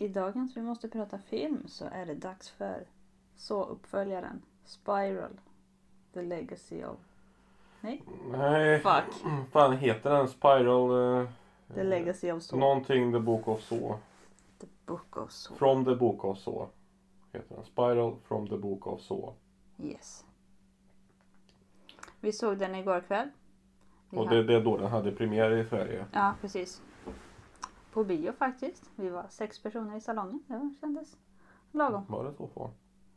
i dagens Vi måste prata film så är det dags för så uppföljaren Spiral. The Legacy of... Nej? Nej, Fuck. fan heter den? Spiral... eh, The Legacy of Saw. Någonting The Book of Saw. The Book of Saw. From the Book of Saw. Heter den. Spiral from the Book of Saw. Yes. Vi såg den igår kväll. Vi Och det, det är då den hade premiär i Sverige. Ja, precis. På bio faktiskt. Vi var sex personer i salongen. Det kändes lagom. Var det så få?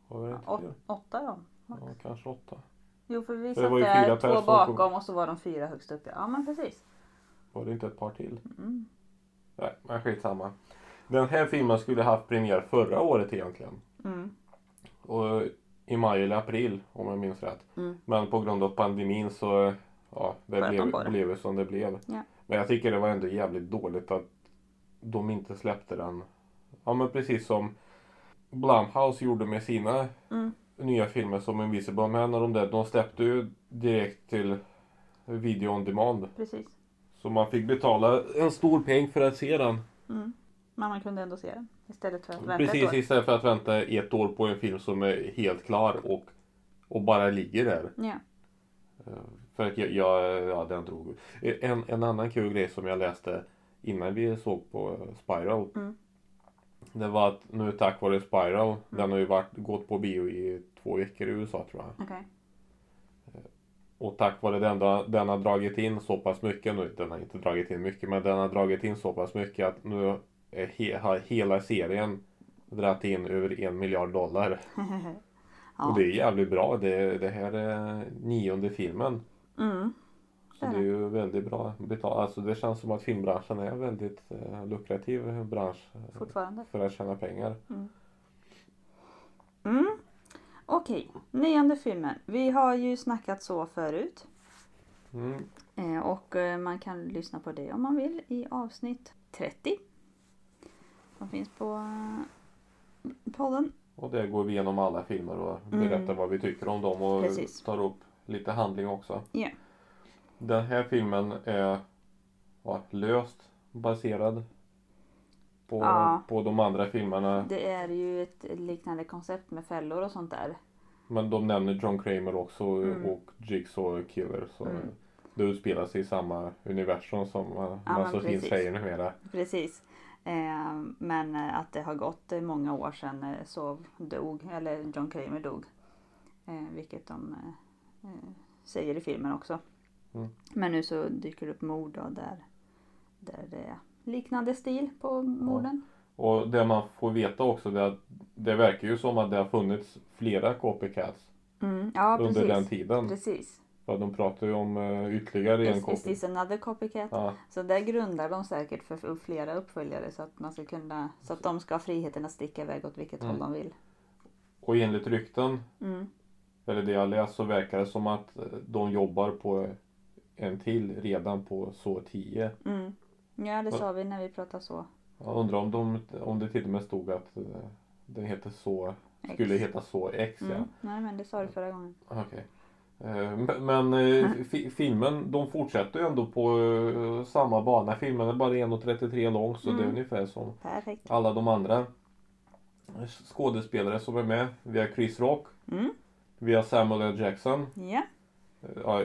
Var det fler? åtta då. Ja, kanske åtta. Jo, för vi satt där två på- bakom och så var de fyra högst upp. Ja, men precis. Var det inte ett par till? Mm. Nej, men skitsamma. Den här filmen skulle haft premiär förra året egentligen. Mm. Och i maj eller april om jag minns rätt. Mm. Men på grund av pandemin så ja, det blev, det. blev som det blev. Ja. Men jag tycker det var ändå jävligt dåligt att de inte släppte den. Ja men precis som Blumhouse gjorde med sina Mm. nya filmer som Invisible Man och de där. De släppte ju direkt till video on demand. Precis. Så man fick betala en stor peng för att se den. Mm. Men man kunde ändå se den istället för att vänta Precis ett år. istället för att vänta ett år på en film som är helt klar och, och bara ligger där. Ja. För att jag, jag ja den drog. En, en annan kul grej som jag läste innan vi såg på Spiral. Mm. Det var att nu tack vare Spiral, den har ju varit, gått på bio i två veckor i USA tror jag. Okej. Och tack vare den, den har dragit in så pass mycket nu. Den har inte dragit in mycket men den har dragit in så pass mycket att nu är he, har hela serien dragit in över en miljard dollar. Ja. Och det är jävligt bra. Det, det här är nionde filmen. Mm. Så det är ju väldigt bra betalt. Alltså det känns som att filmbranschen är en väldigt eh, lukrativ bransch eh, Fortfarande. för att tjäna pengar. Mm. Okej, nionde filmen. Vi har ju snackat så förut. Mm. Eh, och eh, man kan lyssna på det om man vill i avsnitt 30. Som finns på eh, podden. Och där går vi igenom alla filmer och Mm. berättar vad vi tycker om dem och Precis. tar upp lite handling också. Ja. Den här filmen är ja, löst baserad på, Ja. på de andra filmerna. Det är ju ett liknande koncept med fällor och sånt där. Men de nämner John Kramer också Mm. och Jigsaw Killer. Så Mm. det utspelar sig i samma universum som man, Ja, så fint säger numera. Precis. Eh, men att det har gått många år sedan eh, Sov dog, eller John Kramer dog. Eh, vilket de eh, eh, säger i filmen också. Mm. Men nu så dyker det upp mord då, där, där det är liknande stil på morden. Och det man får veta också det är att det verkar ju som att det har funnits flera copycats Mm. Ja, under precis. den tiden. Precis. Ja, de pratar ju om uh, ytterligare en Is, is this another copycat? Ja, Så där grundar de säkert för flera uppföljare så att man ska kunna så att de ska ha friheten att sticka iväg åt vilket Mm. håll de vill. och enligt rykten, Mm. eller det jag läst, så verkar det som att eh, de jobbar på en till redan på så 10. Mm. Ja, det sa vi när vi pratade så. Jag undrar om, de, om det till och med stod att eh, den heter så, skulle heta så X ja. Mm. Nej, men det sa du förra gången. Okej. Eh, Men, men eh, fi, filmen, de fortsätter ju ändå på samma bana. Filmen är bara 1.33 lång så det är Mm. ungefär som Perfekt. alla de andra skådespelare som är med. Vi har Chris Rock, Mm. vi har Samuel L. Jackson. Ja.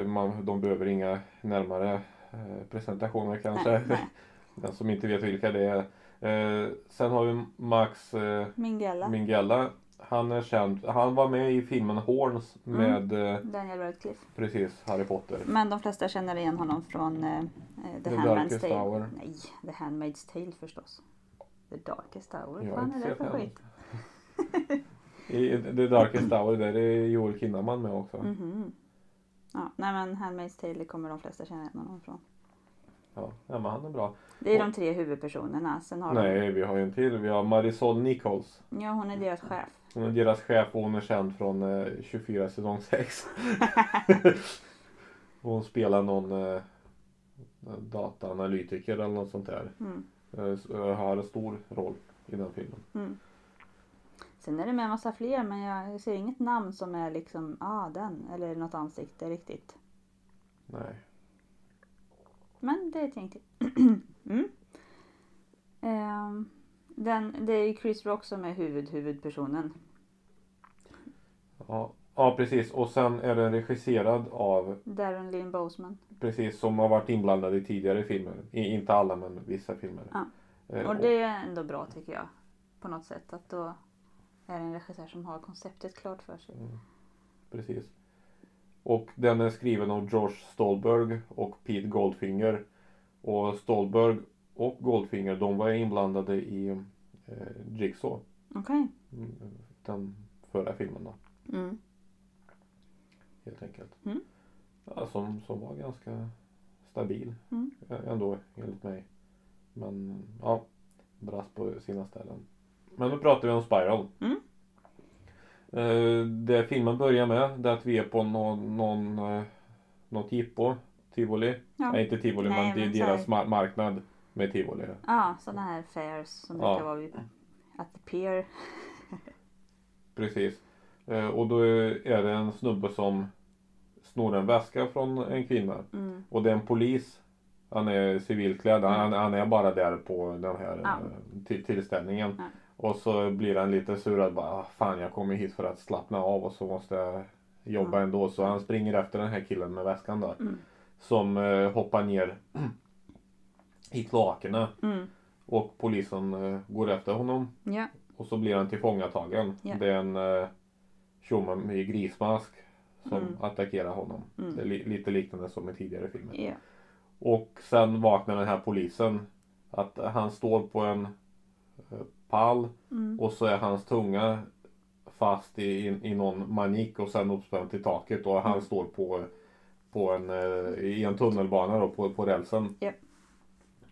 Man, de behöver inga närmare eh, presentationer kanske. Nej, nej. Den som inte vet vilka det är. Eh, sen har vi Max eh, Minghella. Minghella. Han är känd. Han var med i filmen Horns med Mm. eh, Daniel Radcliffe. precis Harry Potter. Men de flesta känner igen honom från eh, eh, The, The Handmaid's Tale. Hour. Nej, The Handmaid's Tale förstås. The Darkest Hour. Vad fan är det för skit? I The Darkest Hour där är Joel Kinnaman med också. Mhm. Ja, nej men Handmaid's Tale kommer de flesta känna igen honom från. Ja, men han är bra. Det är de tre huvudpersonerna. Sen har Nej, vi har ju en till. Vi har Marisol Nichols. de... Ja, hon är deras chef. Hon är deras chef och hon är känd från eh, 24 säsong 6. hon spelar någon eh, dataanalytiker eller något sånt där. Mm. Eh, s- eh, har en stor roll i den filmen. Mm. Sen är det med en massa fler men jag ser inget namn som är liksom, ah den, eller något ansikte riktigt. Nej. Men det är till. mm. Ehm, Den, det är Chris Rock som är huvud, huvudpersonen. Ja, ja precis. Och sen är den regisserad av, Darren Lynn Boseman. precis som har varit inblandad i tidigare filmer. I, inte alla men vissa filmer. Ja. Eh, Och det är ändå bra tycker jag. På något sätt. Att då är en regissör som har konceptet klart för sig. Precis. Och den är skriven av George Stolberg och Pete Goldfinger. Och Stolberg och Goldfinger de var inblandade i eh, Jigsaw. Okej. Mm, Den förra filmen då. Mm. Helt enkelt. Mm. Ja, som, som var ganska stabil Mm. ändå enligt mig. Men ja, brast på sina ställen. Men nu pratar vi om Spiral. Mm. Eh, det filmen börjar med det är att vi är på någon, någon, eh, något jippo, tivoli. Ja. Nej inte tivoli Nej, men det är men deras mar- marknad med tivoli. Ja, sådana här fairs som Ja. brukar vara vid at the pier. Precis. Eh, och då är det en snubbe som snor en väska från en kvinna. Mm. Och det är en polis. Han är civilklädd. Han, Mm. han är bara där på den här Ja. till, tillställningen. Ja. Och så blir han lite surad. Bara, "Ah, fan jag kommer hit för att slappna av och så måste jag jobba Ja. ändå. Så han springer efter den här killen med väskan då. Mm. Som eh, hoppar ner i kloakerna. Mm. Och polisen eh, går efter honom. Ja. Och så blir han tillfångatagen. Ja. Det är en eh, tjomme i grismask som Mm. attackerar honom. Mm. Det är li- lite liknande som i tidigare filmer. Ja. Och sen vaknar den här polisen att han står på en pall Mm. och så är hans tunga fast i, i, i någon manik och sen uppspänd till taket och han Mm. står på, på en, eh, i en tunnelbana då, på, på rälsen. Japp.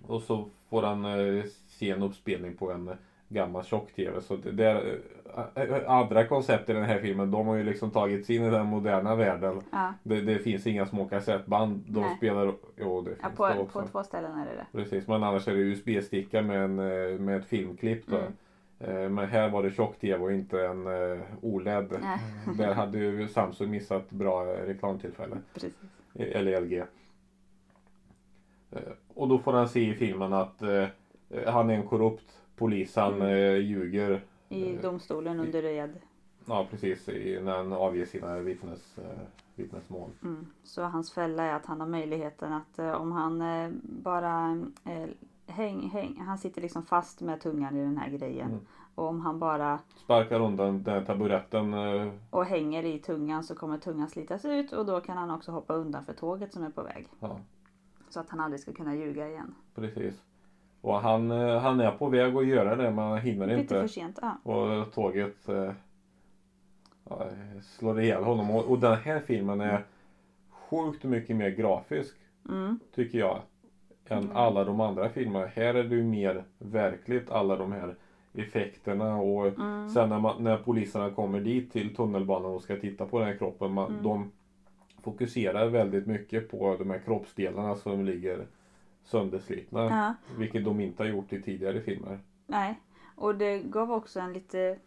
Och så får han eh, se en uppspelning på en gammal tjock-tv. Så det, det är, eh, andra koncept i den här filmen de har ju liksom tagits in i den moderna världen. ja. Det, det finns inga små kassettband. De Nej. spelar, jo det finns ja det på, också. på två ställen är det det. Precis, men annars är det USB-sticka med, en, eh, med ett filmklipp då. Mm. Eh, Men här var det tjock-tv och inte en OLED. Nej. Där hade ju Samsung missat bra reklamtillfälle. Precis. Eller LG. Och då får han se i filmen att han är en korrupt polis. Han Mm. eh, ljuger. I Eh, domstolen under ed. Ja precis, i, när han avger sina vittnes, eh, vittnesmål. Mm. Så hans fälla är att han har möjligheten att om han bara häng, häng, han sitter liksom fast med tungan i den här grejen. Mm. Och om han bara Sparkar undan den här taburetten. och hänger i tungan så kommer tungan slitas ut och då kan han också hoppa undan för tåget som är på väg. Ja, Så att han aldrig ska kunna ljuga igen. precis. Och han, eh, han är på väg att göra det men han hinner Lite inte. för sent. Ja. Och tåget eh, ja, slår ihjäl honom. Och, och den här filmen är sjukt mycket mer grafisk Mm. tycker jag. Än Mm. alla de andra filmerna. Här är det ju mer verkligt alla de här effekterna och Mm. sen när, man, när poliserna kommer dit till tunnelbanan och ska titta på den här kroppen. Man, Mm. De fokuserar väldigt mycket på de här kroppsdelarna som ligger sönderslitna. Ja. Vilket de inte har gjort i tidigare filmer. Nej, och det gav också en lite...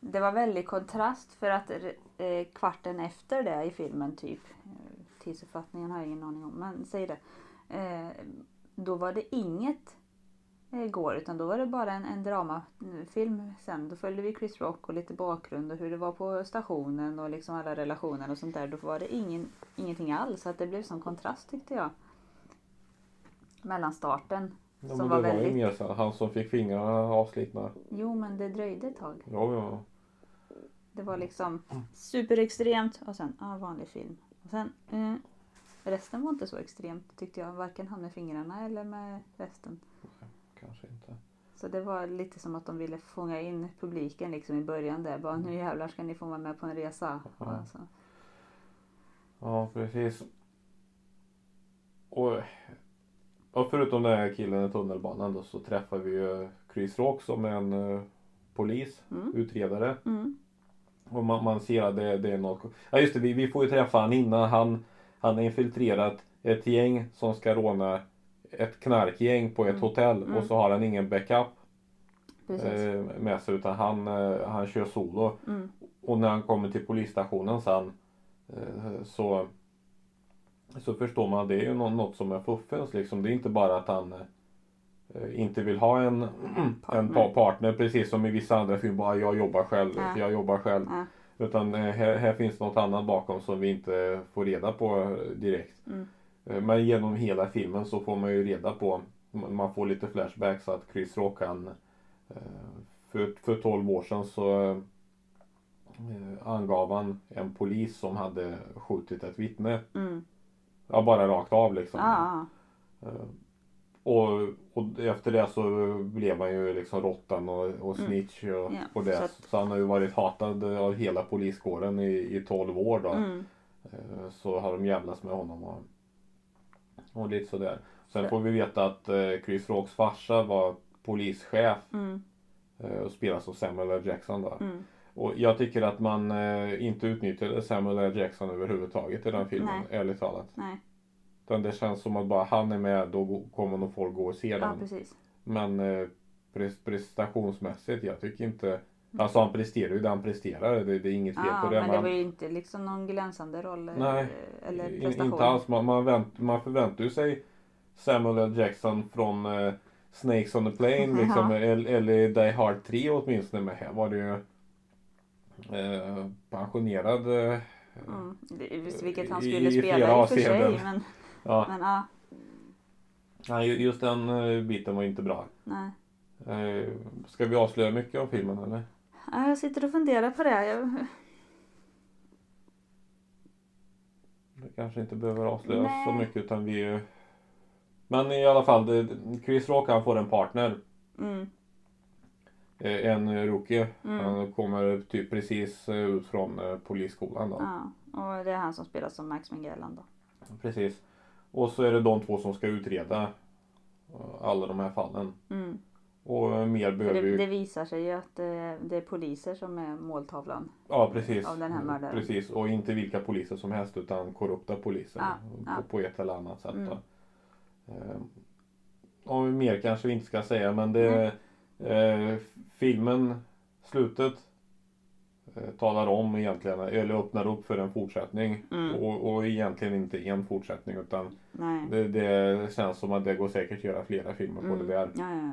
Det var väldigt kontrast för att eh, kvarten efter det i filmen typ, eh, tidsuppfattningen har jag ingen aning om, men säg det. Eh, då var det inget eh, går utan då var det bara en, en dramafilm sen. Då följde vi Chris Rock och lite bakgrund och hur det var på stationen och liksom alla relationer och sånt där. Då var det ingen, ingenting alls. Så att det blev som kontrast tyckte jag. Mellan starten. Ja, Som men var det var ju väldigt- mer så här, han som fick fingrarna avslitna. Jo men det dröjde ett tag. Ja, ja. Det var liksom superextremt och sen ah, vanlig film. Och sen eh, resten var inte så extremt tyckte jag. Varken han med fingrarna eller med resten. Kanske inte. Så det var lite som att de ville fånga in publiken liksom i början där. Bara nu jävlar ska ni få vara med på en resa. Ja. Alltså. Ja, precis. Och, och förutom den här killen i tunnelbanan då så träffar vi ju Chris Rock som är en eh, polis, Mm. utredare. Mm. Och man, man ser att det, det är något. Ja just det, vi, vi får ju träffa han innan. Han, han har infiltrerat ett gäng som ska råna ett knarkgäng på ett Mm. hotell Mm. och så har han ingen backup eh, med sig utan han, eh, han kör solo. Mm. Och när han kommer till polisstationen sen eh, så, så förstår man att det är ju nå- något som är fuffens liksom. Det är inte bara att han eh, inte vill ha en, en Partner. pa- partner precis som i vissa andra filmer. Bara jag jobbar själv, Ja. jag jobbar själv. Ja. Utan eh, här, här finns något annat bakom som vi inte får reda på eh, direkt. Mm. Men genom hela filmen så får man ju reda på, man får lite flashbacks att Chris Rock han för, för 12 år sedan så angav han en polis som hade skjutit ett vittne. Mm. Ja, bara rakt av liksom. Ja, Eh, Och, och efter det så blev han ju liksom råttan och, och snitch och, Mm. Och det. så Så, att- han har ju varit hatad av hela poliskåren i, i 12 år då. mm. Eh, Så har de jävlas med honom och, och lite sådär. Sen Så- får vi veta att eh, Chris Rocks farsa var polischef Mm. och spelas av Samuel L. Jackson då. Mm. Och jag tycker att man eh, inte utnyttjade Samuel L. Jackson överhuvudtaget i den filmen, Nej. ärligt talat. Nej, Utan det känns som att bara han är med, då kommer nog folk gå och se ja den. precis. Men eh, pres- prestationsmässigt, jag tycker inte... Alltså han presterar ju det han presterar, det, det är inget fel Ja, på det. men det var ju inte liksom någon glänsande roll eh, Nej, eller prestation. inte alls. Man, man, vänt, man förväntar ju sig Samuel L. Jackson från eh, Snakes on the Plane liksom, Ja. eller, Die Hard 3 åtminstone. Men här var det ju pensionerad. Eh, Mm. Det- Visst, vilket han skulle i spela i och för sig. Men, ja, men ja, nej, ju- just den eh, biten var inte bra. nej. Ska vi avslöja mycket om filmen eller? Ja, Jag sitter och funderar på det. Jag, Det kanske inte behöver avslöjas Nej. så mycket utan vi... Men i alla fall, Chris Rock han får en partner. mm, En rookie. Mm. Han kommer typ precis eh, ut från eh, polisskolan då. ja. Och det är han som spelar som Max Minghella då. Precis. Och så är det de två som ska utreda eh, alla de här fallen. Mm. Och eh, mer behöver det, ju... det visar sig ju att det, är poliser som är måltavlan. Ja precis. av den här mördaren. Precis. Och inte vilka poliser som helst utan korrupta poliser. Ja, ja. På, på ett eller annat sätt. Mm. Då. Eh, och mer kanske vi inte ska säga men det... Eh, filmen, slutet. Eh, talar om egentligen, eller öppnar upp för en fortsättning. Mm. Och, och egentligen inte en fortsättning utan det, det känns som att det går säkert att göra flera filmer på Mm. det där. Ja, ja,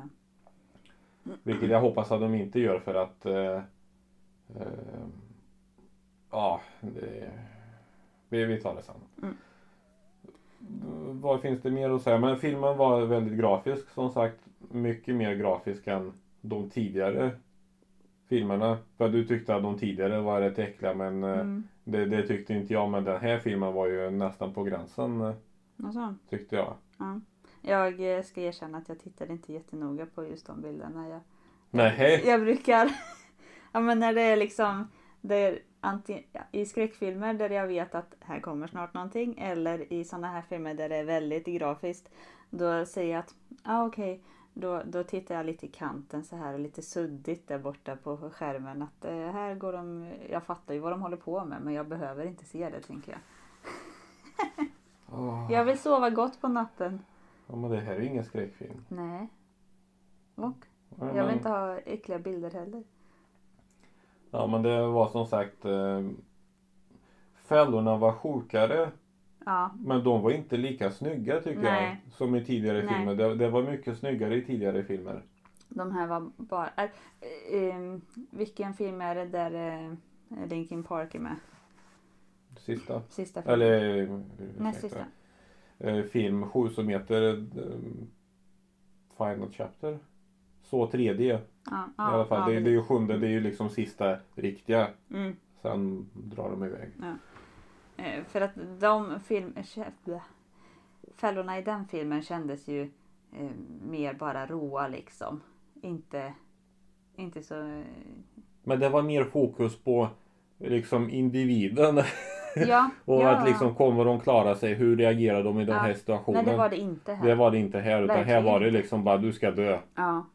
ja. Vilket jag hoppas att de inte gör för att eh, eh, Ja, det, vi, vi tar det sen. Mm. Vad finns det mer att säga? Men filmen var väldigt grafisk som sagt. Mycket mer grafisk än de tidigare filmerna. För du tyckte att de tidigare var rätt äckliga men eh, Mm. det, det tyckte inte jag. Men den här filmen var ju nästan på gränsen eh, Och så. tyckte jag. Ja. Jag eh, ska erkänna att jag tittade inte jättenoga på just de bilderna. Jag, Nej. jag brukar, ja men när det är liksom, det är antingen, ja, i skräckfilmer där jag vet att här kommer snart någonting eller i sådana här filmer där det är väldigt grafiskt. Då säger jag att, ah, okej, då, då tittar jag lite i kanten så här lite suddigt där borta på skärmen. Att eh, här går de, jag fattar ju vad de håller på med men jag behöver inte se det tänker jag. Åh. Jag vill sova gott på natten. Ja, men det här är ju ingen skräckfilm. Nej. Och Ja, jag vill inte ha äckliga bilder heller. Ja men det var som sagt eh, Fällorna var sjukare Ja, men de var inte lika snygga tycker Nej. jag som i tidigare Nej. filmer. Det, det var mycket snyggare i tidigare filmer. de här var bara... Är, eh, vilken film är det där eh, Linkin Park är med? Sista. Sista filmen? Eller eh, Näst sista. Eh, film 7 som heter Final Chapter. Så 3D Ja, i alla fall. ja, det, det är ju sjunde, det är ju liksom sista riktiga. Mm. Sen drar de iväg. Eh, för att de film... Fällorna i den filmen kändes ju eh, mer bara roa liksom. Inte, inte så... eh, Men det var mer fokus på liksom individen. Ja, Och ja. att liksom kommer de klara sig? Hur reagerar de i den Ja, här situationen? Nej, det var det inte här. Det var det inte här utan här var det liksom bara du ska dö. Ja.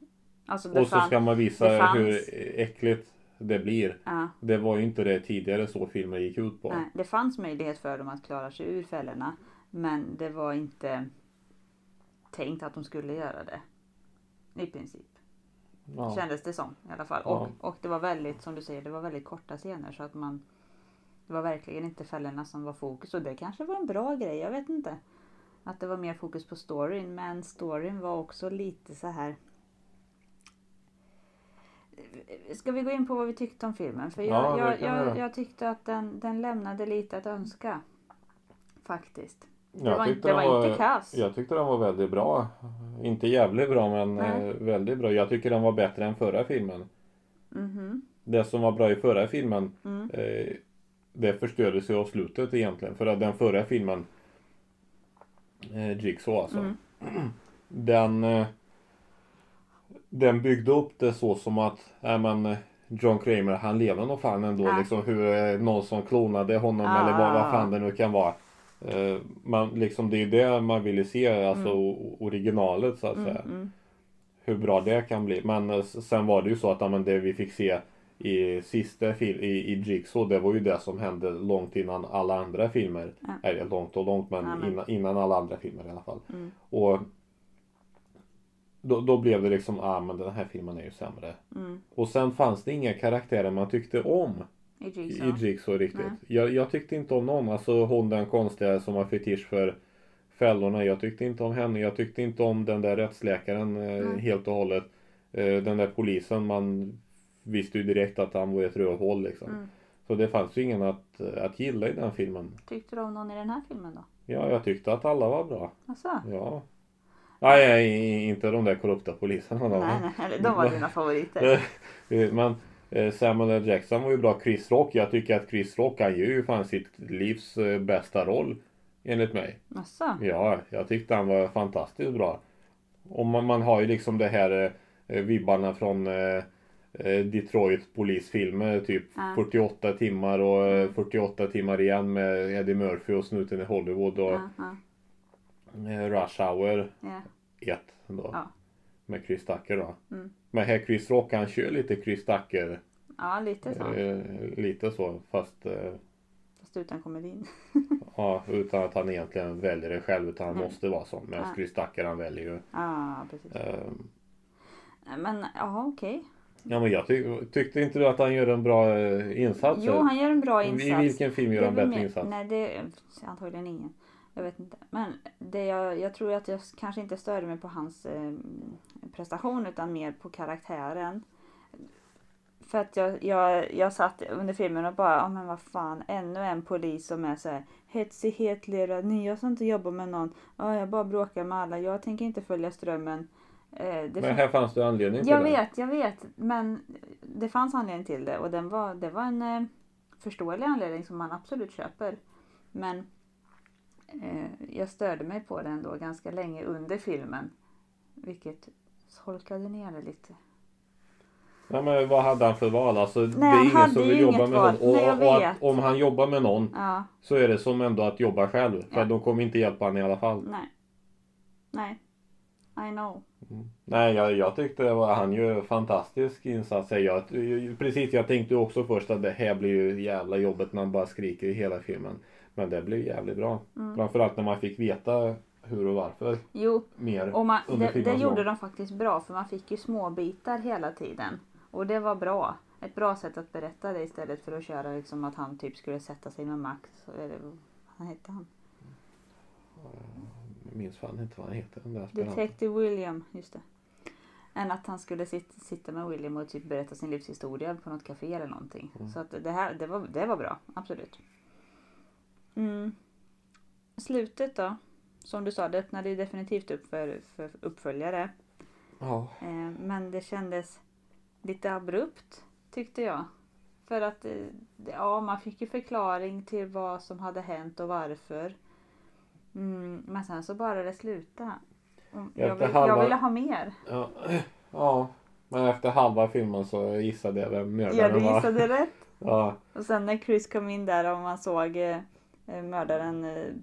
Alltså Och så fann- ska man visa hur äckligt det blir. Ja. Det var ju inte det tidigare så filmer gick ut på. Nej, det fanns möjlighet för dem att klara sig ur fällorna. Men det var inte tänkt att de skulle göra det. I princip. Ja. Kändes det som i alla fall. Ja. Och, och det var väldigt, som du säger, det var väldigt korta scener. Så att man... Det var verkligen inte fällorna som var fokus. Och det kanske var en bra grej, jag vet inte. Att det var mer fokus på storyn men storyn var också lite så här. Ska vi gå in på vad vi tyckte om filmen? För jag, Ja, jag, jag, jag tyckte att den, den lämnade lite att önska. Faktiskt. Det Jag var, tyckte det var den inte kass. Jag tyckte den var väldigt bra. Inte jävligt bra men Nej. eh, väldigt bra. Jag tycker den var bättre än förra filmen. Mhm. Det som var bra i förra filmen Mm. eh, det förstördes ju av slutet egentligen. För att den förra filmen eh, Jigsaw alltså. Mm. Den eh, Den byggde upp det så som att äh, men, John Kramer han lever nog fan ändå Ja. liksom hur eh, någon som klonade honom Ja. eller vad, vad fan det nu kan vara. Eh, man, liksom, det är det man ville se, alltså o- originalet så att Mm. säga. Mm. Hur bra det kan bli. Men eh, sen var det ju så att men det vi fick se i sista film i, i Jigsaw det var ju det som hände långt innan alla andra filmer. Ja. Eller långt och långt men, Ja, men- Innan, innan alla andra filmer i alla fall. Mm. Och då, då blev det liksom, ah men den här filmen är ju sämre. Mm. Och sen fanns det inga karaktärer man tyckte om I i Jigsaw. Jigsaw riktigt. Nej. Jag, jag tyckte inte om någon. Alltså hon den konstiga som har fetisch för fällorna. Jag tyckte inte om henne. Jag tyckte inte om den där rättsläkaren Nej. helt och hållet. Eh, den där polisen. Man visste ju direkt att han var ett rövhål liksom. Mm. Så det fanns ju ingen att, att gilla i den filmen. Tyckte du om någon i den här filmen då? Ja, jag tyckte att alla var bra. Alltså? Ja. Nej, nej, inte de där korrupta poliserna. då. Nej, nej, de var dina favoriter. Eh, Men eh, Samuel L. Jackson var ju bra. Chris Rock, jag tycker att Chris Rock han gör ju fan sitt livs eh, bästa roll. Enligt mig. Alltså? Ja, jag tyckte han var fantastiskt bra. Och man, man har ju liksom det här eh, vibbarna från eh, Detroit polisfilmer. Typ Ja. 48 timmar och eh, 48 timmar igen med Eddie Murphy och snuten i Hollywood och Ja, ja, Rush Hour ja. 1 då. Ja. Med Chris Tucker då. Mm. Men här Chris Rock han kör lite Chris Tucker. ja lite så. Eh, lite så fast eh, Fast utan komedin. ja, utan att han egentligen väljer det själv utan han Mm. måste vara sån. Medan Ja. Chris Tucker han väljer ju. Ja, precis. Eh, Men ja, okej. ja men jag ty- tyckte inte du att han gör en bra eh, insats? Jo, han gör en bra insats. I vilken film gör han bättre insats? Nej, det är antagligen ingen. Jag vet inte. Men det jag, jag tror att jag kanske inte störde mig på hans eh, prestation utan mer på karaktären. För att jag, jag, jag satt under filmen och bara, ja men vad fan, ännu en polis som är så här hetsig, hetlurad, nej jag ska inte jobba med någon, ja jag bara bråkar med alla, jag tänker inte följa strömmen. Eh, det Men här fanns det anledning till jag det. vet, jag vet. Men det fanns anledning till det och den var, det var en eh, förståelig anledning som man absolut köper. Men eh, jag störde mig på det ändå ganska länge under filmen. Vilket solkade ner det lite. Ja, men vad hade han för val? Alltså, det han är ingen som vill jobba med val. någon. Och, Nej, och att, om han jobbar med någon Ja, så är det som ändå att jobba själv. För Ja. de kommer inte hjälpa honom i alla fall. nej. Nej. I know. Nej, jag, jag tyckte det var, han gör fantastisk insats. Jag, precis, jag tänkte också först att det här blir ju jävla jobbet när han bara skriker i hela filmen. Men det blev jävligt bra. Mm. Framförallt när man fick veta hur och varför Jo, mer. och man, det, det gjorde de faktiskt bra för man fick ju små bitar hela tiden. Och det var bra. Ett bra sätt att berätta det istället för att köra liksom att han typ skulle sätta sig med Max. Eller vad hette han? Jag minns fan inte vad han heter. Den där. Detective William, just det. Än att han skulle sit, sitta med William och typ berätta sin livshistoria på något café eller någonting. Mm. Så att det här, det var, det var bra, absolut. Mm. Slutet då? Som du sa, det öppnade ju definitivt upp för, för uppföljare. Ja. Eh, men det kändes lite abrupt tyckte jag. För att eh, ja, man fick ju förklaring till vad som hade hänt och varför. Mm, men sen så bara det sluta. Mm, Jag, vill, halva- jag ville ha mer. Ja. ja. Men efter halva filmen så gissade jag vem Ja, mördaren du var. gissade rätt. Ja. Och sen när Chris kom in där och man såg eh, mördaren eh,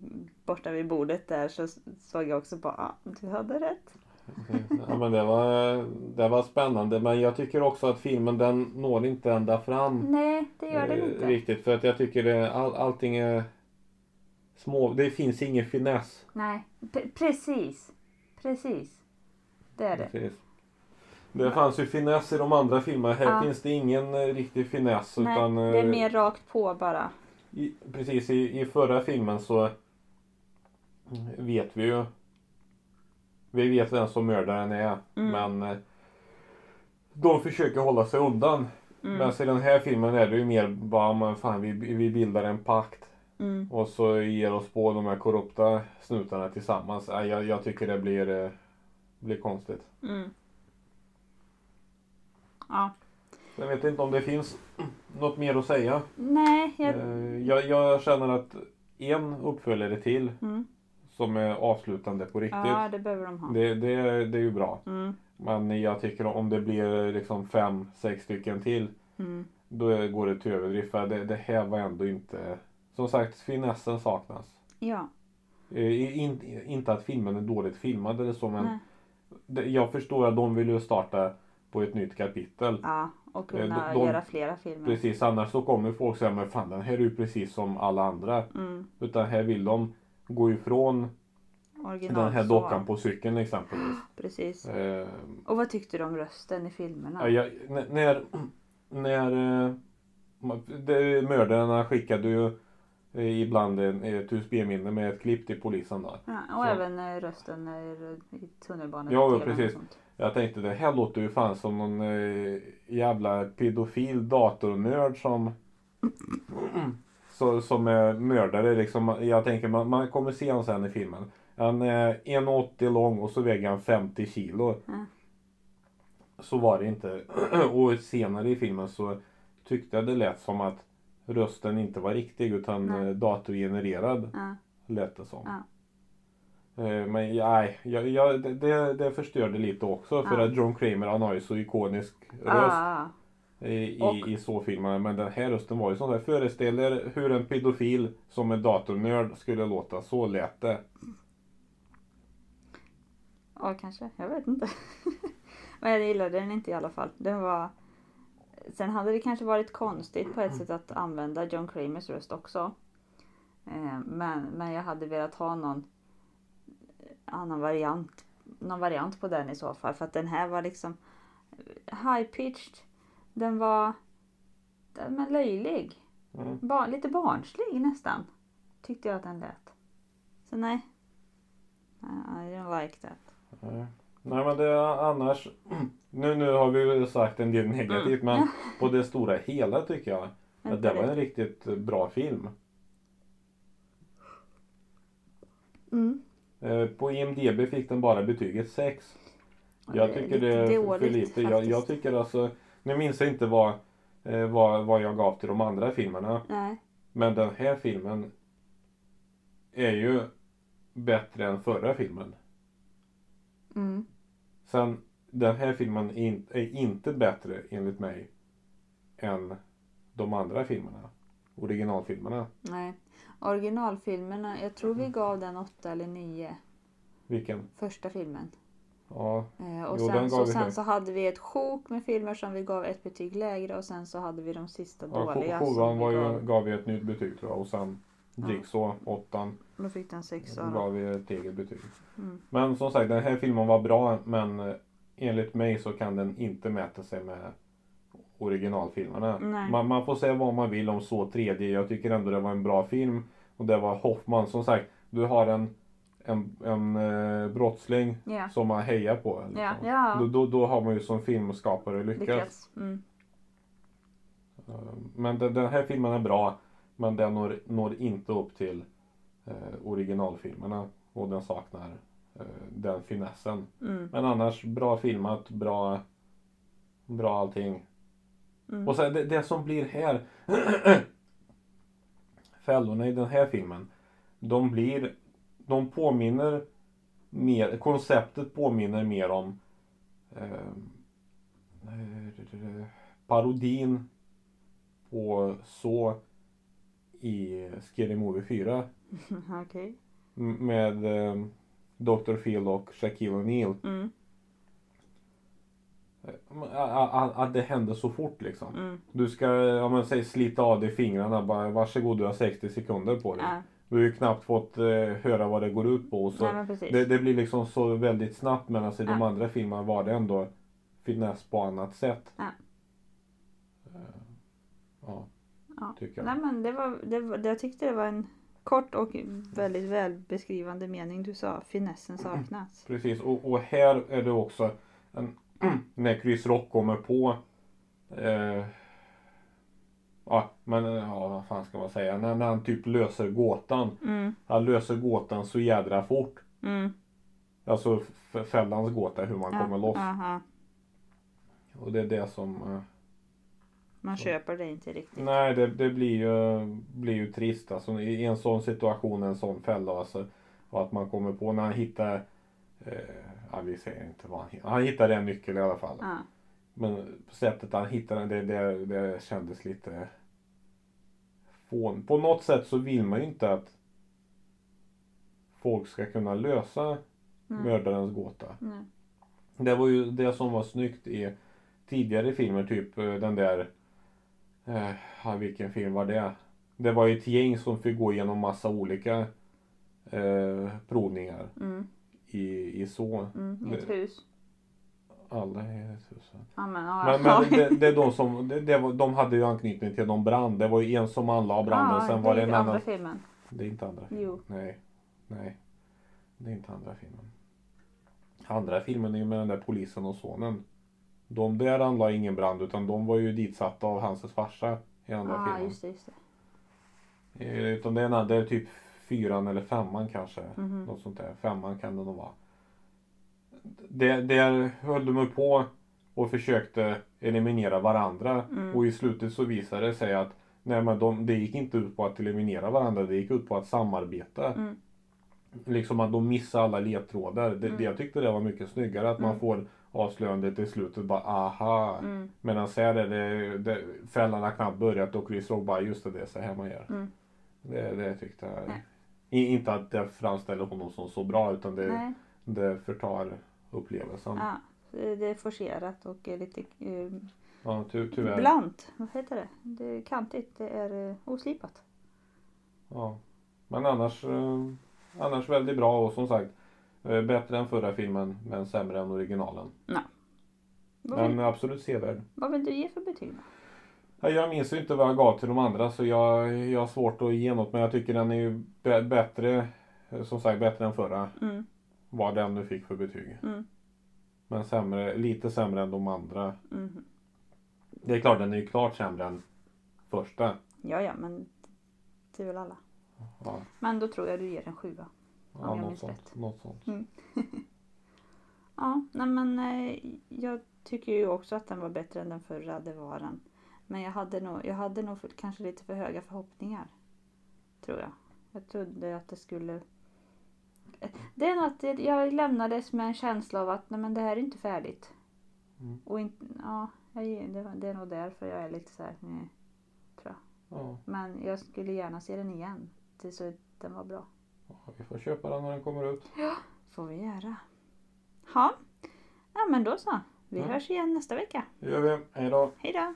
borta vid bordet där så såg jag också på ah, du hade rätt. ja men det var, det var spännande. Men jag tycker också att filmen den når inte ända fram. Nej, det gör den eh, inte. Riktigt. För att jag tycker det, all, allting är små. Det finns ingen finess. Nej, pre- precis. Precis. Det är det. Precis. Det fanns ju finess i de andra filmerna. Här Ja. finns det ingen eh, riktig finess. Nej, utan, det är eh, mer rakt på bara. I, precis i, i förra filmen så vet vi ju. Vi vet vem som mördaren är. Mm. Men eh, de försöker hålla sig undan. Mm. Men i den här filmen är det ju mer bara, men fan vi, vi bildar en pakt. Mm. Och så ger oss på de här korrupta snutarna tillsammans. Jag, jag tycker det blir, eh, blir konstigt. Mm. Ja. Jag vet inte om det finns något mer att säga. Nej, jag... Eh, Jag, jag känner att en uppföljare till Mm. som är avslutande på riktigt. Ja, det behöver de ha. Det, det, det är ju bra. Mm. Men jag tycker om det blir liksom fem, sex stycken till. Mm. Då går det till överdrift. För det, det här var ändå inte... Som sagt, finessen saknas. Ja. Eh, in, inte att filmen är dåligt filmad eller så men Nej. jag förstår att de vill ju starta på ett nytt kapitel. Ja, och kunna Eh, de- de- göra flera filmer. Precis, annars så kommer folk säga men fan den här är ju precis som alla andra. Mm. Utan här vill de gå ifrån Original den här så. dockan på cykeln exempelvis. Precis. Eh, Och vad tyckte du om rösten i filmerna? ja, jag, när när eh, det, mördarna skickade ju eh, ibland ett USB-minne med ett klipp till polisen då. Ja, och Så. även rösten i tunnelbanan. Ja, precis. Jag tänkte det här låter ju fan som någon eh, jävla pedofil datornörd som så, som är mördare liksom. Jag tänker man, man kommer se honom sen i filmen. Han är 1,80 lång och så väger han 50 kilo. Ja. Så var det inte. och senare i filmen så tyckte jag det lät som att rösten inte var riktig utan eh, datorgenererad Ja, lät det som. Ja. Eh, Men nej, jag, jag, det- det, förstörde lite också för Ja. att John Kramer han har ju så ikonisk röst ah, i, Och- i, i så filmerna. Men den här rösten var ju sån där. Föreställ er hur en pedofil som en datornörd skulle låta. Så lät det. ja, kanske. Jag vet inte. Men jag gillade den inte i alla fall. Den var... Sen hade det kanske varit konstigt på ett sätt att använda John Kramers röst också. Eh, Men, men jag hade velat ha någon annan variant. Någon variant på den i så fall. För att den här var liksom high pitched. Den var den var löjlig. Mm. Ba- lite barnslig nästan. Tyckte jag att den lät. Så nej. I don't like that. Nej. Nej men det annars. Nu, nu har vi ju sagt en del negativt men på det stora hela tycker jag att det var en riktigt bra film. Mm. Eh, På IMDB fick den bara betyget 6. Ja, Jag det tycker det är för- för dåligt lite. Jag, jag tycker alltså, nu minns jag inte vad, eh, vad, vad jag gav till de andra filmerna. Nej. Men den här filmen är ju bättre än förra filmen. Mm. Sen, den här filmen är inte bättre enligt mig än de andra filmerna. Originalfilmerna. Nej. Originalfilmerna, jag tror vi gav den åtta eller nio. Vilken? Första filmen. Ja, Eh, och Jo, sen, så, sen så hade vi ett sjok med filmer som vi gav ett betyg lägre och sen så hade vi de sista ja dåliga. sjuan var ju, gav, gav vi ett nytt betyg tror jag. Och sen Ja. Jigsaw, åttan, då fick den sexa. då. gav vi ett eget betyg. Mm. Men som sagt, den här filmen var bra men eh, enligt mig så kan den inte mäta sig med originalfilmerna. Nej. Man, man får säga vad man vill om så 3D. Jag tycker ändå det var en bra film. Och det var Hoffman. Som sagt, du har en, en, en eh, brottsling Ja. som man hejar på. Liksom. Ja, ja. Då, då, då har man ju som filmskapare lyckats. Lyckats. Mm. Eh, Men den, den här filmen är bra. Men den når, når inte upp till eh, originalfilmerna. Och den saknar eh, den finessen. Mm. Men annars bra filmat, bra, bra allting. Mm. Och sen det, det som blir här. fällorna i den här filmen. De blir, de påminner mer, konceptet påminner mer om eh, parodin på så i Scary Movie 4. Okej. M- Med eh, Dr. Phil och Shaquille O'Neal. Mm. Att, att det händer så fort liksom. Mm. Du ska, ja men säg slita av dig fingrarna bara varsågod du har 60 sekunder på dig. Ja. Du har ju knappt fått eh, höra vad det går ut på. Så Nej men det, det blir liksom så väldigt snabbt medan i de andra filmerna var det ändå finess på annat sätt. Ja. Eh, ja, Ja. tycker jag. Nej men det var, det var, jag tyckte det var en Kort och väldigt välbeskrivande mening du sa. Finessen saknas. Precis, och, och här är det också en, när Chris Rock kommer på eh, Ja, men ja, vad fan ska man säga? När, när han typ löser gåtan. Mm, Han löser gåtan så jädra fort. mm. Alltså fällans gåta, hur man kommer loss. Aha. Och det är det som... Eh, Man köper det inte riktigt. nej, det, det blir, ju, blir ju trist alltså. I en sån situation, en sån fälla alltså. Att man kommer på när han hittar... Eh, ja, vi säger inte vad han hittar. Han hittar en nyckel i alla fall. Ja. Men sättet han hittade den, det, det, det kändes lite fån. På något sätt så vill man ju inte att folk ska kunna lösa Mm. mördarens gåta. Nej. Det var ju det som var snyggt i tidigare filmer, typ eh, den där... Eh, vilken film var det? Det var ju ett gäng som fick gå igenom massa olika eh, provningar Mm, i, i så. mm. I ett Det- hus. Alla är tusen. Ja, men, ja, Men, men det, det är de som, det, det var, de hade ju anknytning till någon brand. Det var ju en som anlade branden, ja, sen var det en andra annan. filmen. Det är inte andra filmen. Jo. Nej. Nej. Det är inte andra filmen. Andra filmen är ju med den där polisen och sonen. De där anlade ingen brand utan de var ju ditsatta av hans farsa i andra Ja, filmen. just det. Just det. Eh, Utan det är, en det är typ fyran eller femman kanske. Mhm. Något sånt där. Femman kan det nog vara. Det, där höll de på och försökte eliminera varandra. Mm. Och i slutet så visade det sig att nej, men de, det gick inte ut på att eliminera varandra. Det gick ut på att samarbeta. Mm. Liksom att de missade alla ledtrådar. Det, Mm. Jag tyckte det var mycket snyggare att man Mm. får avslöjandet i slutet bara aha. Mm. Medan här är det, det fällan har knappt börjat och Chris Rock bara just det, det är så här man gör. Mm. Det, det tyckte jag. Nej. Inte att det framställer honom som så bra utan det, Nej. det förtar upplevelsen. Ja. Ja, det är forcerat och är lite eh, ty, tyvärr. blant. Vad heter det? Det är kantigt. Det är eh, oslipat. Ja. Men annars, eh, annars väldigt bra och som sagt eh, bättre än förra filmen men sämre än originalen. Vad Men vill, absolut sevärd. vad vill du ge för betyg då? Ja, Jag minns ju inte vad jag gav till de andra så jag, jag har svårt att ge något men jag tycker den är ju bä- bättre, som sagt bättre än förra. Mm. Vad den nu fick för betyg. Mm. Men sämre, lite sämre än de andra. Mm. Det är klart den är ju klart sämre än första. Ja, ja, men det är väl alla. Ja, Men då tror jag du ger en sjua. ja jag något, minns sånt, rätt. något sånt. Ja, nej men eh, jag tycker ju också att den var bättre än den förra, det var den. Men jag hade nog, jag hade nog kanske lite för höga förhoppningar. Tror jag. Jag trodde att det skulle... Det är nog att jag lämnades med en känsla av att nej men det här är inte färdigt. Mm. Och inte, ja, det, det är nog därför jag är lite så här, nej, tror jag. Ja, Men jag skulle gärna se den igen. Tills så den var bra. ja, vi får köpa den när den kommer ut. Får vi göra. Ja, ja men då så. Vi Mm. hörs igen nästa vecka. Det gör vi. Hej då. Hej då!